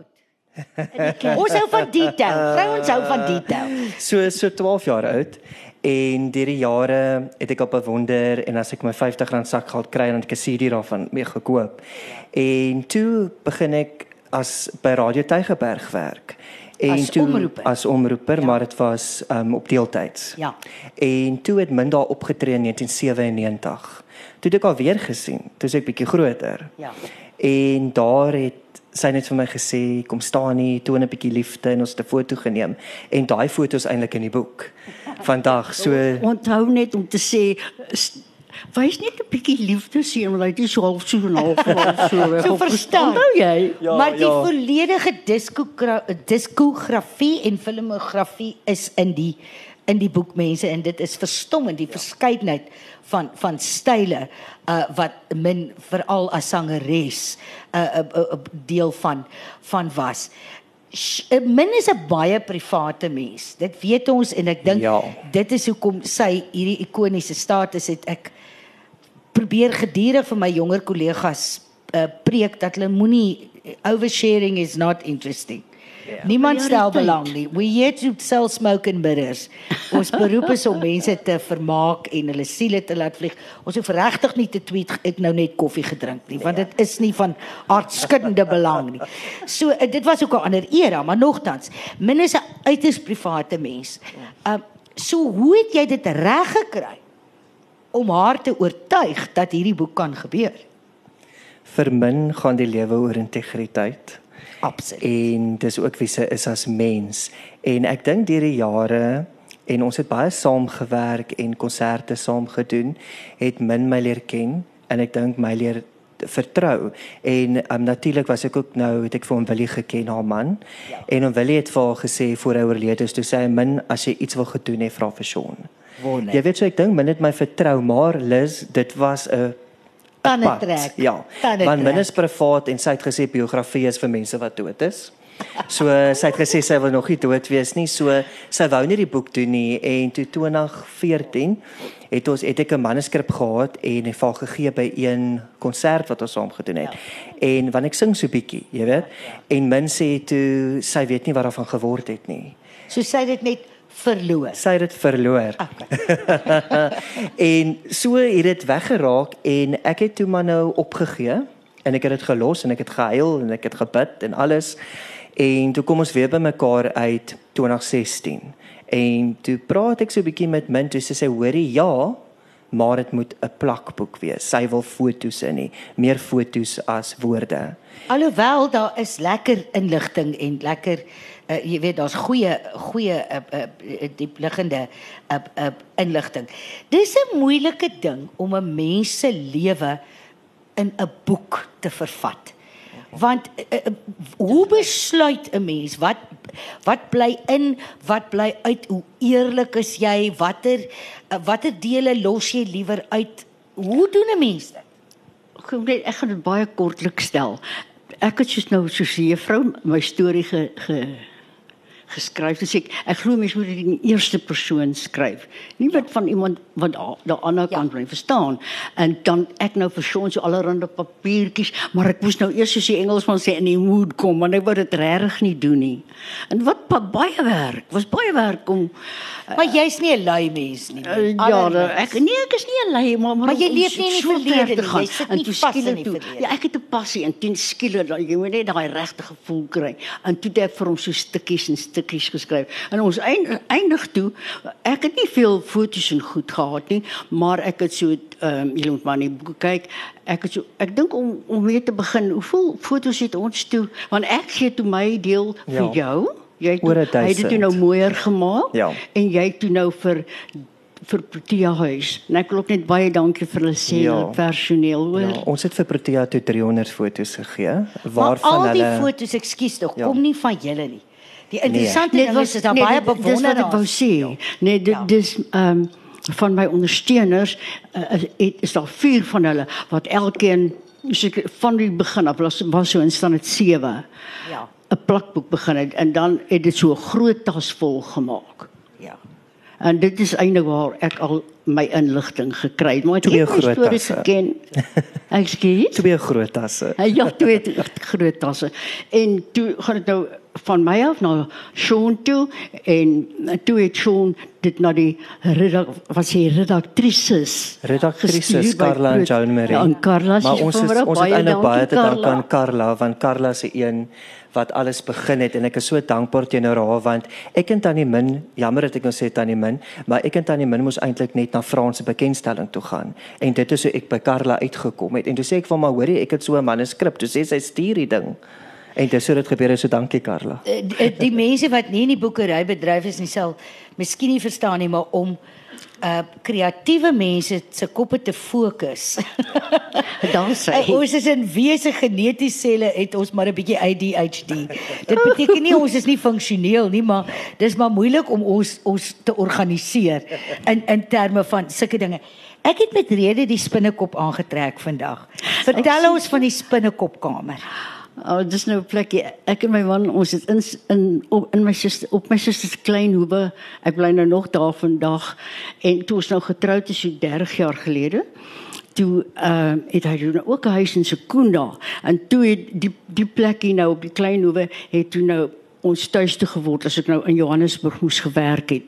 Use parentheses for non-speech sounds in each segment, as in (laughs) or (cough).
oud? Ons hou van detail. Vrouens hou van detail. So so 12 jaar oud en deur die jare het ek op 'n wonder en as ek my R50 sakgeld kry dan ek 'n CD daarvan mee gekoop. En toe begin ek as by Radio Tygerberg werk. En As toe omroeper. as omroeper, Ja. maar dit was um, op deeltyds. Ja. En toe het min daar opgetree in 1997. Toe het ek al weer gesien, toe is ek bietjie groter. Ja. En daar het sy net vir my gesê kom staan hier, toon 'n bietjie liefde en ons het 'n foto geneem. En daai foto is eintlik in die boek. Vandag (laughs) so Onthou net om te sê wys net 'n bietjie liefde sien want hy is half so en half half so (laughs) weg. So verstaan. Onthou jy? Ja, maar die ja. volledige diskogra- diskografie en filmografie is in die in die boek mense en dit is verstommend die ja. verskeidenheid van van style uh wat min veral as sangeres 'n uh, 'n uh, uh, deel van van was. Sh- uh, Min is 'n baie private mens. Dit weet ons en ek dink Ja. dit is hoekom sy hierdie ikoniese status het. Ek probeer gedurig vir my jonger kollegas uh, preek dat hulle moenie oversharing is not interesting. Yeah. Niemand Ja, stel belang nie. We here to sell smoke and mirrors. Ons beroep is om mense te vermaak en hulle siele te laat vlieg. Ons hoef regtig nie te tweet ek nou net koffie gedrink nie, want dit is nie van aardskuddende belang nie. So uh, dit was ook 'n ander era, maar nogtans, min is 'n uiters private mens. Uh so hoe het jy dit reg gekry om haar te oortuig dat hierdie boek kan gebeur? vir min gaan die lewe oor integriteit. Absoluut. En dis ook wie sy is as mens. En ek dink deur die jare en ons het baie saam gewerk en konserte saam gedoen, het min my leer ken en ek dink my leer vertrou. En um, natuurlik was ek ook nou het ek vir hom Willie geken haar man. Ja. En hom Willie het vir haar gesê voor hy oorlede is, toe sê hy min as jy iets wil gedoen het, vra vir Sean. Wonder. Jy weet so ek dink min het my vertrou, maar Liz, dit was 'n Tande pad. trek. Ja. Tande Want min trek. is privaat en sy het gesê biografie is vir mense wat dood is. So (laughs) sy het gesê sy wil nog nie dood wees nie. So sy wou nie die boek doen nie en toe 2014 het ons het ek 'n manuskrip gehad en het vir gegee by een konsert wat ons saam gedoen het. Ja. En want ek sing so bietjie, jy weet. En min sê toe sy weet nie wat daarvan geword het nie. So sy het dit net verloor. Sy het dit verloor. Okay. (laughs) en so het dit weggeraak en ek het toe maar nou opgegee en ek het dit gelos en ek het gehuil en ek het gebid en alles. En toe kom ons weer by mekaar uit 2016. En toe praat ek so 'n bietjie met Min toe sy sê hoorie ja, maar dit moet 'n plakboek wees. Sy wil foto's in nie, meer foto's as woorde. Alhoewel daar is lekker inligting en lekker uh, jy weet daar's goeie goeie uh, uh, diepliggende uh, uh, inligting. Dis 'n moeilike ding om 'n mens se lewe in 'n boek te vervat. Want uh, uh, hoe besluit 'n mens wat wat bly in, wat bly uit, hoe eerlik is jy, watter uh, watter dele los jy liewer uit? Hoe doen 'n mens dit? Net ek gaan dit baie kortlik stel. Ek het soos nou soos 'n juffrou my storie ge, ge geskryf. Dus ek ek glo mens moet dit in die eerste persoon skryf. Nie wat van iemand wat daar ander Ja. kant van verstaan. En dan ek nou versoon so allerhande papiertjies, maar ek moes nou eers soos die Engelsman sê in die mood kom, want ek wou dit regtig nie doen nie. En wat pa, baie werk. Was baie werk om Maar jy's nie 'n lui mens nie. Uh, ja, da, ek nee, ek is nie 'n lei maar maar, Maar jy leef nie in die so verlede nie, gaan. jy sit nie vas in die toe- verlede. Ja, ek het 'n passie en teen skielik jy moet net daai regte gevoel kry. En toe het ek vir hom so stukkies en stukkies geskryf. En ons eind- eindig toe ek het nie veel foto's en goed gehad nie, maar ek het so ehm um, jy moet maar boek kyk. Ek het so ek dink om om weer te begin, hoeveel foto's het ons toe? Want ek gee toe my deel vir Ja. jou. Jy toe- hy het dit nou mooier gemaak Ja. en jy toe nou vir vir Protea huis. En ek wil ook net baie dankie vir hulle sê Ja. personeel hoor. Ja, ons het vir Protea toe 300 foto's gegee Maar waarvan al die hulle foto's, ekskuus tog, Ja. kom nie van julle nie. Die interessante Nee, ding is is daar nee, baie dit- dis wat ek wou bewonderaars. sê. Nee, dit Ja. dis ehm um, van my ondersteuners uh, is, is daar vier van hulle wat elkeen van die begin af was was so in standaard 7. Ja. 'n plakboek begin het en dan het dit so 'n groot tas vol gemaak. Ja. En dit is eintlik waar ek al my inligting gekry het. Maar ek Twee het groot tasse. geken. (laughs) Ekskuus. Twee groot tasse. (laughs) Ja, twee groot tasse. En toe gaan dit nou van my af na Sean toe en toe het Sean dit na die redak was hy redaktrises. Redaktrises Carla en Joan Marie. Ja, en Carla maar ons is ons het eintlik baie te dank aan Carla want Carla se een wat alles begin het en ek is so dankbaar teenoor haar want ek en Tannie Min, jammer dat ek nou sê Tannie Min, maar ek en Tannie Min moes eintlik net na Franse bekendstelling toe gaan en dit is hoe ek by Carla uitgekom het en toe sê ek vir my hoorie ek het so 'n manuskrip, toe sê sy stuur die ding. En dis hoe dit gebeur het, so dankie Carla. Eh, die, die mense wat nie in die boekerybedryf is nie sal miskien nie verstaan nie, maar om uh kreatiewe mense se koppe te fokus. (laughs) Daar sê Uh, ons is in wese geneties selle het ons maar 'n bietjie ADHD. Dit beteken nie ons is nie funksioneel nie, maar dis maar moeilik om ons ons te organiseer in in terme van sulke dinge. Ek het met rede die spinnekop aangetrek vandag. Vertel ons van die spinnekopkamer. Oh, dis nou 'n plekkie. Ek en my man, ons het in in op in my suster op my suster se klein hoewe. Ek bly nou nog daar vandag en toe ons nou getroud is so 30 jaar gelede. Toe ehm uh, het hy nou ook 'n huis in Sekunda en toe het die die plekkie nou op die klein hoewe het toe nou ons tuiste geword as ek nou in Johannesburg moes gewerk het.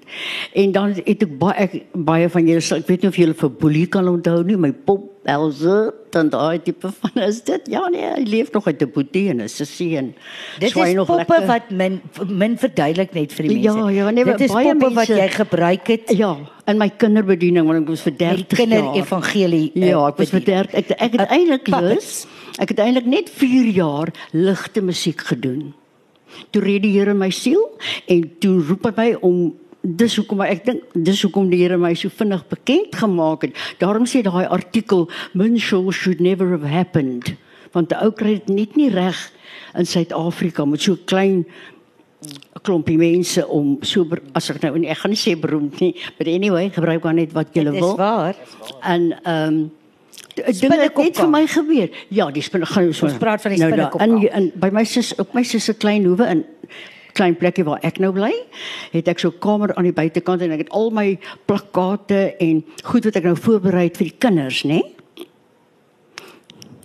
En dan het ek baie ek, baie van julle ek weet nie of julle vir Boelie kan onthou nie, my pop Elze, dan daai tipe van is dit. Ja nee, hy leef nog uit 'n boetie en 'n sussie en Dit swaai is poppe lekker. wat min min verduidelik net vir die mense. Ja, ja, nee, Dit is baie poppe wat mense- jy gebruik het Ja, in my kinderbediening want ek was vir met 30 die jaar. kinderevangelie. eh, Ja, ek was vir bedien. 30 ek ek het eintlik lus. Ek het eintlik net 4 jaar ligte musiek gedoen. Toe red die Here my siel en toe roep hy my om dis hoekom ek dink dis hoekom die Here my so vinnig bekend gemaak het. Daarom sê daai artikel Minshaw should never have happened want die ou kry dit net nie reg in Suid-Afrika met so klein 'n klompie mense om so as ek nou ek gaan nie sê beroemd nie, but anyway, gebruik maar net wat jy wil. waar. En ehm um, dinge het net vir my gebeur. Ja, die spinne gaan so. Ons praat van die nou, daar spinnekopkamp. in in by my sus op my sus se klein hoewe in klein plekkie waar ek nou bly, het ek so 'n kamer aan die buitekant en ek het al my plakkate en goed wat ek nou voorberei het vir die kinders, né?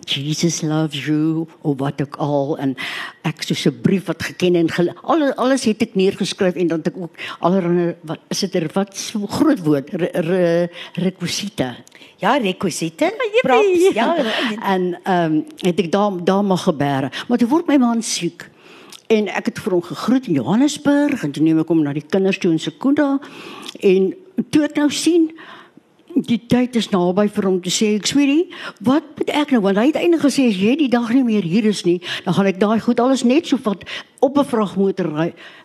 Jesus loves you of wat ook al en ek soos 'n brief wat geken en gel- alles alles het ek neergeskryf en dan het ek ook allerlei wat is dit er wat so groot woord re, re, requisite Ja, rekwisiete. Jippie, Props. Ja, en ehm um, het ek daar daar mag gebeure. Maar toe word my man siek. En ek het vir hom gegroet in Johannesburg en toe neem ek hom na die kinders toe in Sekunda en toe ek nou sien die tyd is naby vir hom te sê ek sweetie, wat moet ek nou want hy het eintlik gesê as jy die dag nie meer hier is nie, dan gaan ek daai goed alles net so vat op 'n vragmotor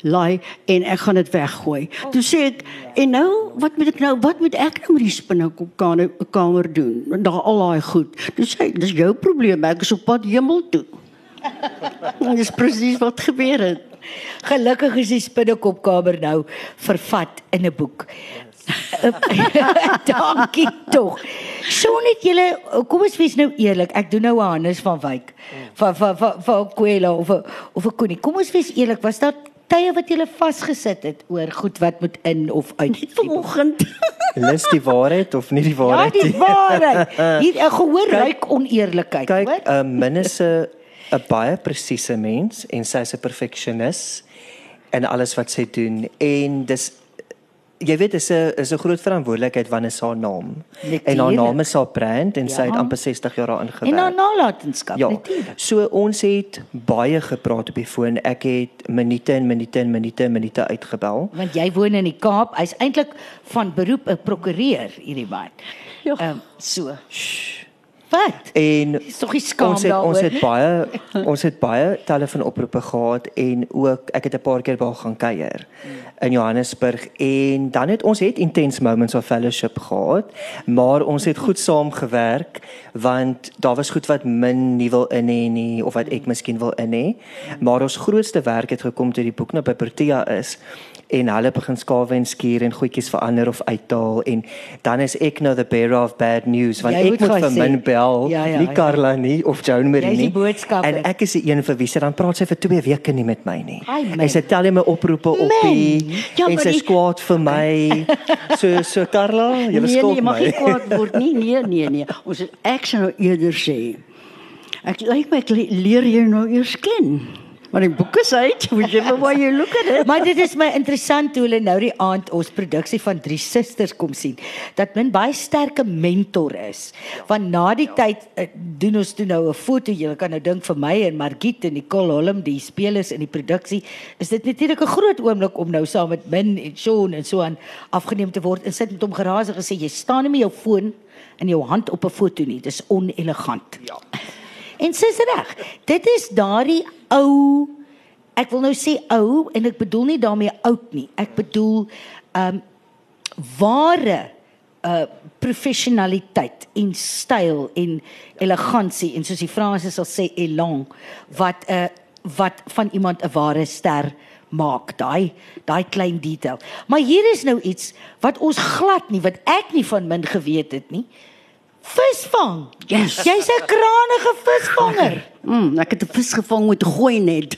laai en ek gaan dit weggooi. Toe sê ek en nou wat moet ek nou wat moet ek nou met die spinnekopkamer kamer doen? Daar al daai goed. Toe sê hy dis jou probleem, ek is op pad hemel toe. En dis presies wat gebeur het. Gelukkig is die spinnekopkamer nou vervat in 'n boek. (laughs) Dankie tog. Sjoe net julle, kom ons wees nou eerlik. Ek doen nou 'n Hannes van Wyk. Van van van van Kwela of 'n of 'n Koenie. Kom ons wees eerlik, was daar tye wat julle vasgesit het oor goed wat moet in of uit? die? Vanoggend. Lus die waarheid of nie die Ja, waarheid die nie? waarheid. (laughs) Hier 'n gehoor Kyk- ryk oneerlikheid, Kyk, hoor? 'n uh, Min is 'n baie presiese mens en sy is 'n perfeksionis in alles wat sy doen en dis jy weet dis 'n is 'n groot verantwoordelikheid wanneer sy haar naam. En haar Natuurlijk. naam is haar brand en sy het Ja. amper 60 jaar daarin gewerk. En dan nalatenskap Ja. natuurlik. So ons het baie gepraat op die foon. Ek het minute en minute en minute en minute uitgebel. Want jy woon in die Kaap. Hy's eintlik van beroep 'n prokureur hierdie man. Ja. Ehm so. Wat? En Dis tog nie skaam ons het daaroor ons het baie ons het baie telefoonoproepe gehad en ook ek het 'n paar keer daar gaan kuier in Johannesburg en dan het ons het intense moments of fellowship gehad maar ons het goed saamgewerk want daar was goed wat min nie wil in hê nie of wat ek miskien wil in hê maar ons grootste werk het gekom toe die boek nou by Protea is en hulle begin skawe en skuur en goedjies verander of uithaal en dan is ek nou the bearer of bad news want Jy ek moet vir min bel Ja, ja, nie ja. Carla nie of Joan Marie nie. En ek is die een vir wie sy dan praat sy vir 2 weke nie met my nie. Ai. En sy tel my oproepe op die Ja, en maar sy die- is kwaad vir my. (laughs) So so Carla, jy nee, skuld nee, mag nie my. kwaad word nie. Nee, nee, nee. Ons ek sou nou eerder sê. Ek lyk my ek le- leer jou nou eers ken. Maar die boek is uit, whichever way you look at it. (laughs) Maar dit is my interessant hoe hulle nou die aand ons produksie van Drie Susters kom sien. Dat min baie sterke mentor is. Want na die tyd uh, doen ons toe nou 'n foto. Jy kan nou dink vir my en Margit en Nicole Holm, die spelers in die produksie, is dit natuurlik 'n groot oomblik om nou saam met Min en Shaun en so aan afgeneem te word. En sit met hom geraas en gesê jy staan nie met jou foon in jou hand op 'n foto nie. Dis onelegant. Ja. En sy's reg. Dit is daardie ou ek wil nou sê ou en ek bedoel nie daarmee oud nie. Ek bedoel ehm um, ware uh professionaliteit en styl en elegansie en soos die Franse sal sê élan wat 'n uh, wat van iemand 'n ware ster maak daai daai klein detail. Maar hier is nou iets wat ons glad nie wat ek nie van min geweet het nie. Visvang. Yes. Jy's 'n kranige visvanger. Mm, ek het 'n vis gevang met 'n gooi net.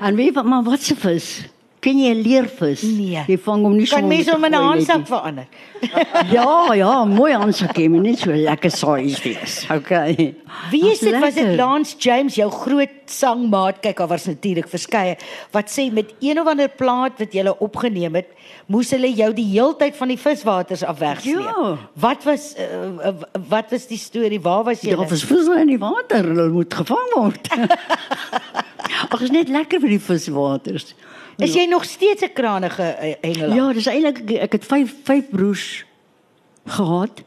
En weet wat maar wat se vis? Ken jy 'n leervis? Nee. Jy vang hom nie Kan sommer mens hom in 'n handsak verander? (laughs) Ja, ja, mooi handsak hê, maar net so lekker size wees. Okay. Wie is dit? Was dit. Lance James, jou groot sangmaat? Kyk, daar was natuurlik verskeie wat sê met een of ander plaat wat jy opgeneem het, moes hulle jou die heeltyd van die viswaters af wegsleep. Ja. Wat was uh, wat was die storie? Waar was jy? Ja, was visse in die water, hulle moet gevang word. (laughs) Ag, is net lekker vir die viswaters. Is jy nog steeds 'n kranige uh, hengelaar? Ja, dis eintlik ek het 5 5 broers gehad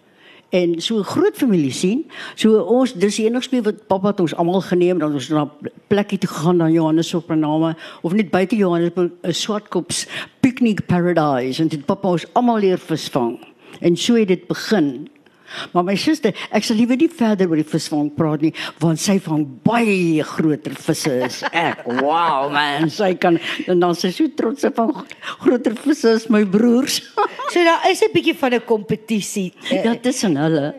en so 'n groot familie sien. So ons dis die enigste wat pappa het ons almal geneem dan ons na plekkie toe gegaan na Johannesburg name of net buite Johannesburg 'n Swartkops picnic paradise en dit pappa ons almal leer visvang. En so het dit begin. Maar my suster, ek sal liewer nie verder oor die visvang praat nie, want sy vang baie groter visse as ek. (laughs) Wow man, sy kan en dan sy so trots sy van groter visse as my broers. (laughs) So daar is 'n bietjie van 'n kompetisie. Uh, ja, tussen hulle.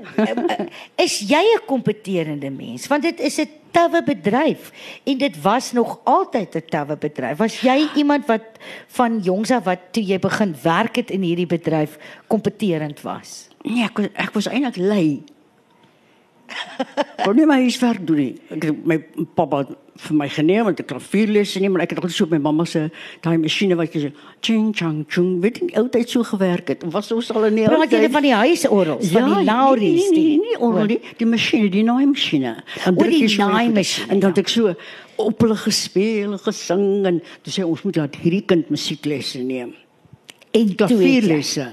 is jy 'n kompeterende mens? Want dit is 'n tawwe bedryf en dit was nog altyd 'n tawwe bedryf. Was jy iemand wat van jongs af wat toe jy begin werk het in hierdie bedryf kompeterend was? Nee, ek was, ek was eintlik lui. Kon nie my huiswerk doen nie. Ek het my pappa het vir my geneem om te klavierlesse neem, maar ek het altyd so op my mamma se daai masjiene wat jy so ching chang chung, weet jy, altyd so gewerk het. Was ons al in die Praat jy van die huisorgels, van die Lauries? Nee, nee, nee, nie orgel nie, die masjiene, die druk die jy so die naaimasjiene, goed. En dan ja. het ek so op hulle gespeel en gesing en toe sê ons moet laat hierdie kind musieklesse neem. En Klavierlesse.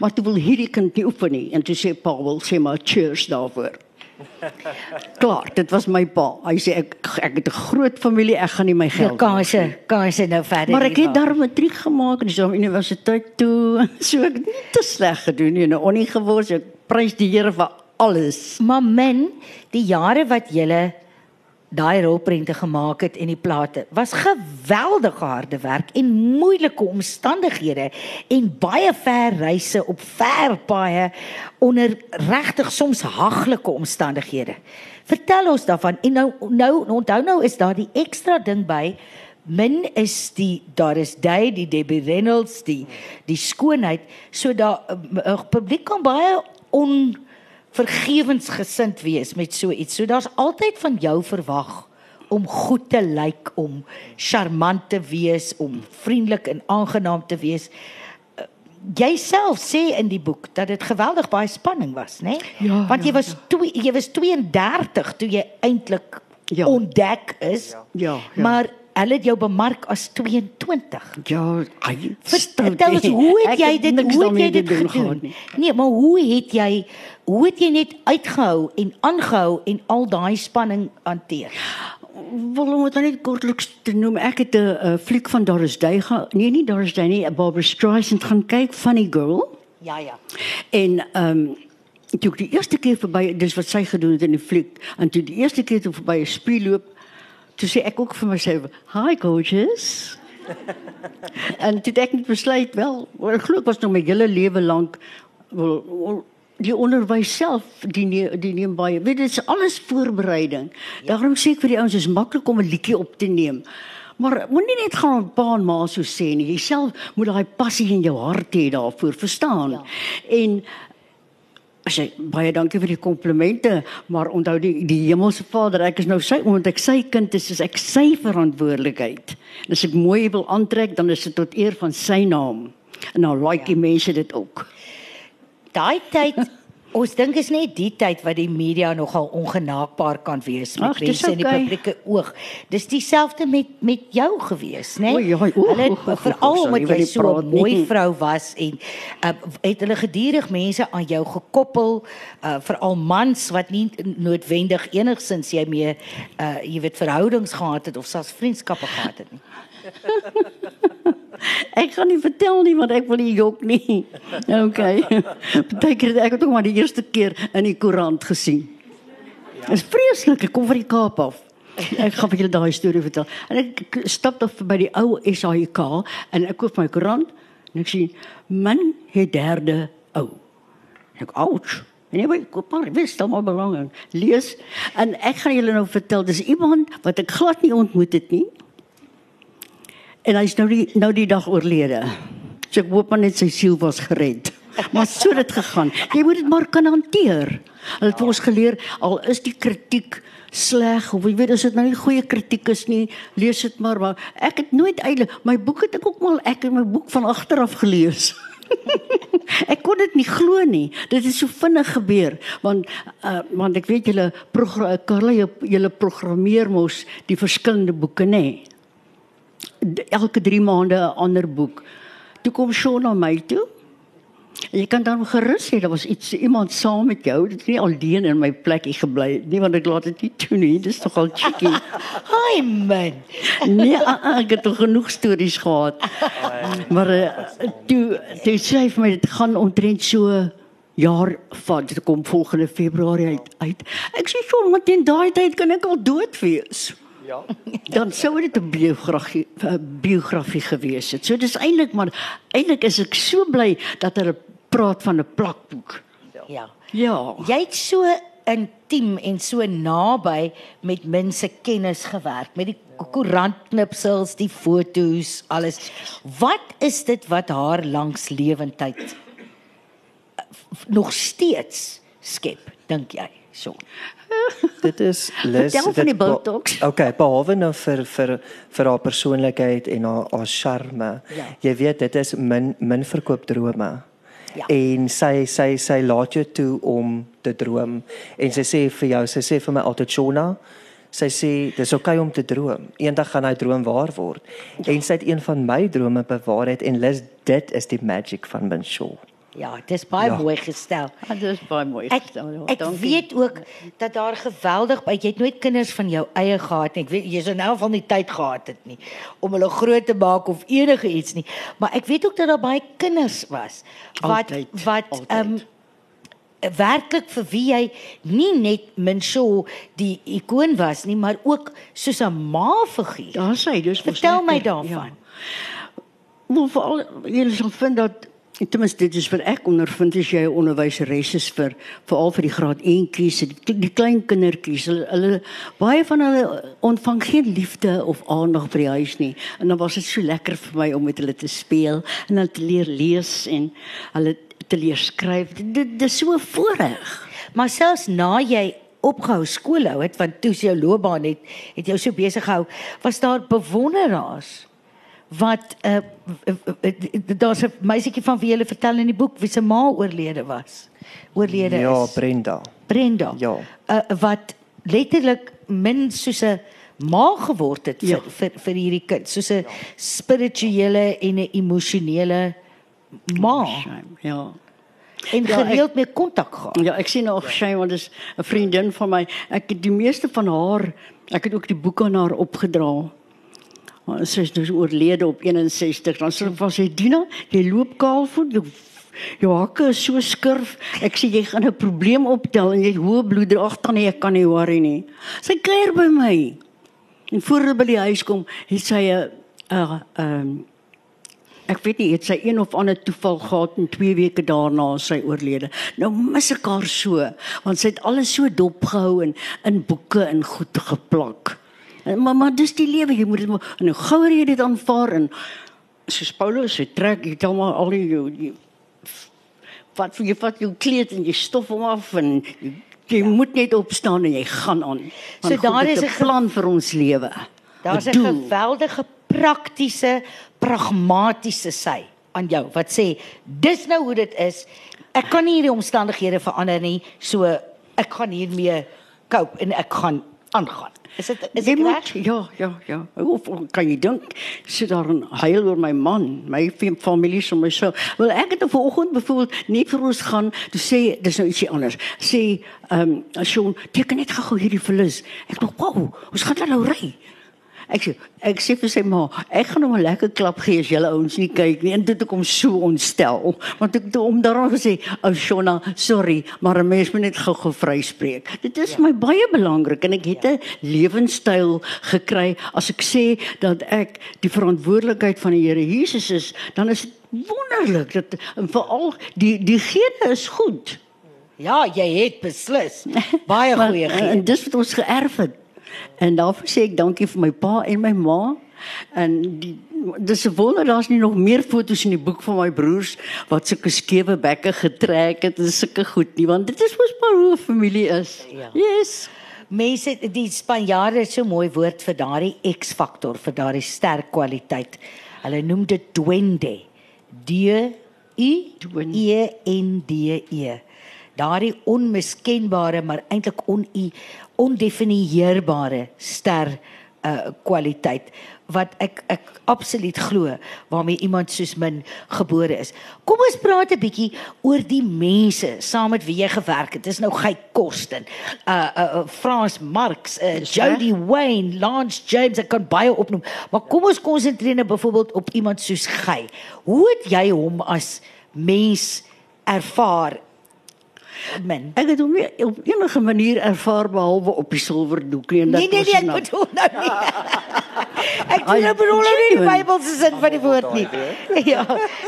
Maar toe wil hierdie kind nie oefen nie en toe sê pa wil sê maar cheers daarvoor. (laughs) Klaar, dit was my pa. Hy sê ek ek het 'n groot familie, ek gaan nie my geld. kanse, kanse nou verder. Maar ek het daar matriek gemaak en dis op universiteit toe. (laughs) So ek het nie te sleg gedoen nie. Nou onie geword, ek prys die Here vir alles. Maar min die jare wat jy daai rolprente gemaak het en die plate was geweldige harde werk en moeilike omstandighede en baie ver reise op ver paaie onder regtig soms haglike omstandighede. Vertel ons daarvan en nou nou onthou nou is daar die ekstra ding by min is die daar is jy die Debbie Reynolds die die skoonheid so daar 'n publiek kan baie on vergewensgesind wees met so iets. So daar's altyd van jou verwag om goed te lyk, om charmant te wees, om vriendelik en aangenaam te wees. Uh, Jy self sê in die boek dat dit geweldig baie spanning was, né? Ja, Want jy ja, was twee, jy was 32 toe jy eintlik Ja. ontdek is. Ja, ja. Maar hulle het jou bemark as 22. Ja, ai. Vertel ons hoe (laughs) het jy dit niks hoe het jy dit doen gedoen? gehad nie. Nee, maar hoe het jy hoe het jy net uitgehou en aangehou en al daai spanning hanteer? Wel om dit net kortliks te noem, ek het 'n uh, fliek van Doris Day gaan, nee nie Doris Day nie, Barbara Streisand gaan kyk, Funny Girl. Ja ja. En ehm um, toe ek die eerste keer verby, dis wat sy gedoen het in die fliek, en toe die eerste keer toe verby 'n spie loop, toe sê ek ook vir myself, "Hi gorgeous." (laughs) en het ek net besluit wel, ek glo ek was nog my hele lewe lank wel, die onderwys self die ne- die neem baie. Weet dit is alles voorbereiding. Ja. Daarom sê ek vir die ouens is maklik om 'n liedjie op te neem. Maar moenie net gaan op pa en ma so sê nie. Jy self moet daai passie in jou hart hê daarvoor, verstaan? Ja. En As jy baie dankie vir die komplimente, maar onthou die die hemelse Vader, ek is nou sy omdat ek sy kind is, is ek sy verantwoordelikheid. En as ek mooi wil aantrek, dan is dit tot eer van sy naam. En nou like ja. die mense dit ook. Daai tyd Ons dink is net die tyd wat die media nogal ongenaakbaar kan wees met dis mense in die publieke oog. Dis dieselfde met met jou gewees, né? O, Hulle veral omdat nie jy so 'n nie. mooi vrou was en uh, het hulle gedurig mense aan jou gekoppel, uh, veral mans wat nie noodwendig enigsins jy mee uh jy weet verhoudings gehad het of selfs vriendskappe gehad het nie. (laughs) (laughs) Ek gaan nie vertel nie want ek wil nie jok nie. (laughs) Okay. Partykeer ek het ook maar die eerste keer in die koerant gesien. Dit is vreeslik, ek kom van die Kaap af. (laughs) Ek gaan vir julle daai storie vertel. En ek stap dan by die ou SAIK en ek koop my koerant en ek sien man het derde ou. En ek ouch. En jy weet, koop maar, wist dan maar belang. Lees en ek gaan julle nou vertel, dis iemand wat ek glad nie ontmoet het nie. En hy's nou die nou die dag oorlede. So ek hoop net sy siel was gered. Maar so het dit gegaan. Jy moet dit maar kan hanteer. Hulle het vir ons geleer al is die kritiek sleg of jy weet as dit nou nie goeie kritiek is nie, lees dit maar maar ek het nooit eintlik my boek het ek ook mal ek het my boek van agter af gelees. (laughs) ek kon dit nie glo nie. Dit het so vinnig gebeur want uh, want ek weet julle progra- Karla jy- julle programmeer mos die verskillende boeke nê. Nee elke 3 maande 'n ander boek. Toe kom Shaun na my toe. En jy kan dan gerus sê daar was iets iemand saam met jou. Dit het nie alleen in my plekkie gebly nie want ek laat dit nie toe nie. Dis tog al cheeky. (laughs) Haai man. Nee, ah, ah, ek het genoeg stories gehad. Maar uh, toe toe sê hy vir my dit gaan omtrent so jaar vat dit kom volgende Februarie uit. uit. Ek sê so, maar teen daai tyd kan ek al dood wees. Ja. dan sou dit 'n biografie 'n biografie gewees het. So dis eintlik maar eintlik is ek so bly dat hulle praat van 'n plakboek. Ja. Ja. Jy het so intiem en so naby met mense kennis gewerk met die koerantknipsels, die fotos, alles. Wat is dit wat haar langs lewendheid eh, nog steeds skep, dink jy? So. Dit is les Vertel van die be- Botox. Okay, behalwe nou vir vir vir haar persoonlikheid en haar haar charme. Ja. Jy weet dit is min min verkoop drome. Ja. En sy sy sy laat jou toe om te droom en sy sê vir jou, sy sê vir my altyd Shona, sy sê dis oukei okay om te droom. Eendag gaan hy droom waar word. En sy het een van my drome bewaarheid en Lis dit is die magic van Minshaw. Ja, dit is baie Ja. mooi gestel. Ah, dit is baie mooi Ek gestel. ja, ek dankie. weet ook dat daar geweldig baie jy het nooit kinders van jou eie gehad nie. Ek weet jy sou nou van die tyd gehad het nie om hulle groot te maak of enige iets nie. Maar ek weet ook dat daar baie kinders was wat Altyd, wat ehm werklik vir wie jy nie net Minshaw die ikoon was nie, maar ook soos 'n ma-figuur. Daar sê dis mos Vertel my daarvan. Maar veral julle sal vind dat ten minste dit is vir ek ondervind as jy 'n onderwyseres is vir veral vir die graad 1 kies, die, die klein kindertjies, hulle, hulle baie van hulle ontvang geen liefde of aandag by die huis nie. En dan was dit so lekker vir my om met hulle te speel en hulle te leer lees en hulle te leer skryf. Dit, dit, dit is so voorreg. Maar selfs na jy opgehou skool hou het want toe is jou loopbaan het het jou so besig gehou, was daar bewonderaars wat uh, uh, uh, daar's 'n meisietjie van wie jy vertel in die boek wie se ma oorlede was. Oorlede Ja, is. Brenda. Brenda. Ja. Uh, wat letterlik min soos 'n ma geword het vir, Ja. vir vir hierdie kind, soos 'n spirituele en 'n emosionele ma Shame, Ja. en Ja, ek- gereeld mee kontak gehad. Ja, ek sien nog sy want dis 'n vriendin van my. Ek het die meeste van haar, ek het ook die boek aan haar opgedra. Sy is dus oorlede op 61. Dan sê van sy Dina, jy loop kaalvoet, jou jou hakke is so skurf. Ek sê jy gaan 'n probleem optel en jy het hoë bloeddruk. Ag tannie, ek kan nie worry nie. Sy kuier by my. En voor hulle by die huis kom, het sy 'n 'n ehm ek weet nie, het sy een of ander toeval gehad en 2 weke daarna is sy oorlede. Nou mis ek haar so, want sy het alles so dopgehou en in boeke en goed geplak. Maar maar dis die lewe, jy moet dit en nou gouer jy dit aanvaar en soos Paulus sê, trek jy dan maar al die, die wat vir jy vat jou kleed en jy stof hom af en jy, jy ja. moet net opstaan en jy gaan aan. Want So daar is 'n plan vir ons lewe. Daar's 'n geweldige praktiese, pragmatiese sy aan jou wat sê dis nou hoe dit is. Ek kan nie hierdie omstandighede verander nie, so ek gaan hiermee cope en ek gaan aangaan. Is dit is Jy dit reg? ja, ja, ja. Of kan jy dink sit daar en huil oor my man, my fa- familie so my so. Wel ek het vanoggend byvoorbeeld nie vir ons gaan toe sê dis nou ietsie anders. Sê ehm um, Sean, teken net gou hierdie verlis. Ek dink, "Wow, ons gaan dan nou ry." Ek sê ek sê vir sy ma, ek gaan hom 'n lekker klap gee as julle ouens nie kyk nie. En dit ek hom so ontstel. Want ek het hom daarom gesê, "Ou Shona, sorry, maar 'n mens moet net gou-gou vryspreek." Dit is ja. my baie belangrik en ek het 'n lewenstyl gekry as ek sê dat ek die verantwoordelikheid van die Here Jesus is, dan is dit wonderlik dat en veral die die gene is goed. Ja, jy het beslis. (laughs) Baie goeie En gee. dis wat ons geërf het. En daarvoor sê ek dankie vir my pa en my ma. En die dis 'n wonder daar's nie nog meer foto's in die boek van my broers wat sulke skewe bekke getrek het en sulke goed nie, want dit is mos maar hoe 'n familie is. Ja. Yes. Mense die Spanjaarde het so 'n mooi woord vir daardie X-faktor, vir daardie sterk kwaliteit. Hulle noem dit duende. D U E N D E. Daardie onmiskenbare maar eintlik on ondefinieerbare ster uh kwaliteit wat ek ek absoluut glo waarmee iemand soos min gebore is. Kom ons praat 'n bietjie oor die mense saam met wie jy gewerk het. Dis nou Gey Kosten, uh uh uh, Frans Marx, uh Jody Wayne, Lance James, ek kan baie opnoem. Maar kom ons konsentreer nou byvoorbeeld op iemand soos Gey. Hoe het jy hom as mens ervaar? Min. Ek het hom nie op enige manier ervaar behalwe op die silwerdoek nie en dat Nee nee was nee, ek bedoel nou nie. (laughs) Ek doen nou bedoel nie die genuine. Bybelse sin van die woord nie. (laughs) Ja.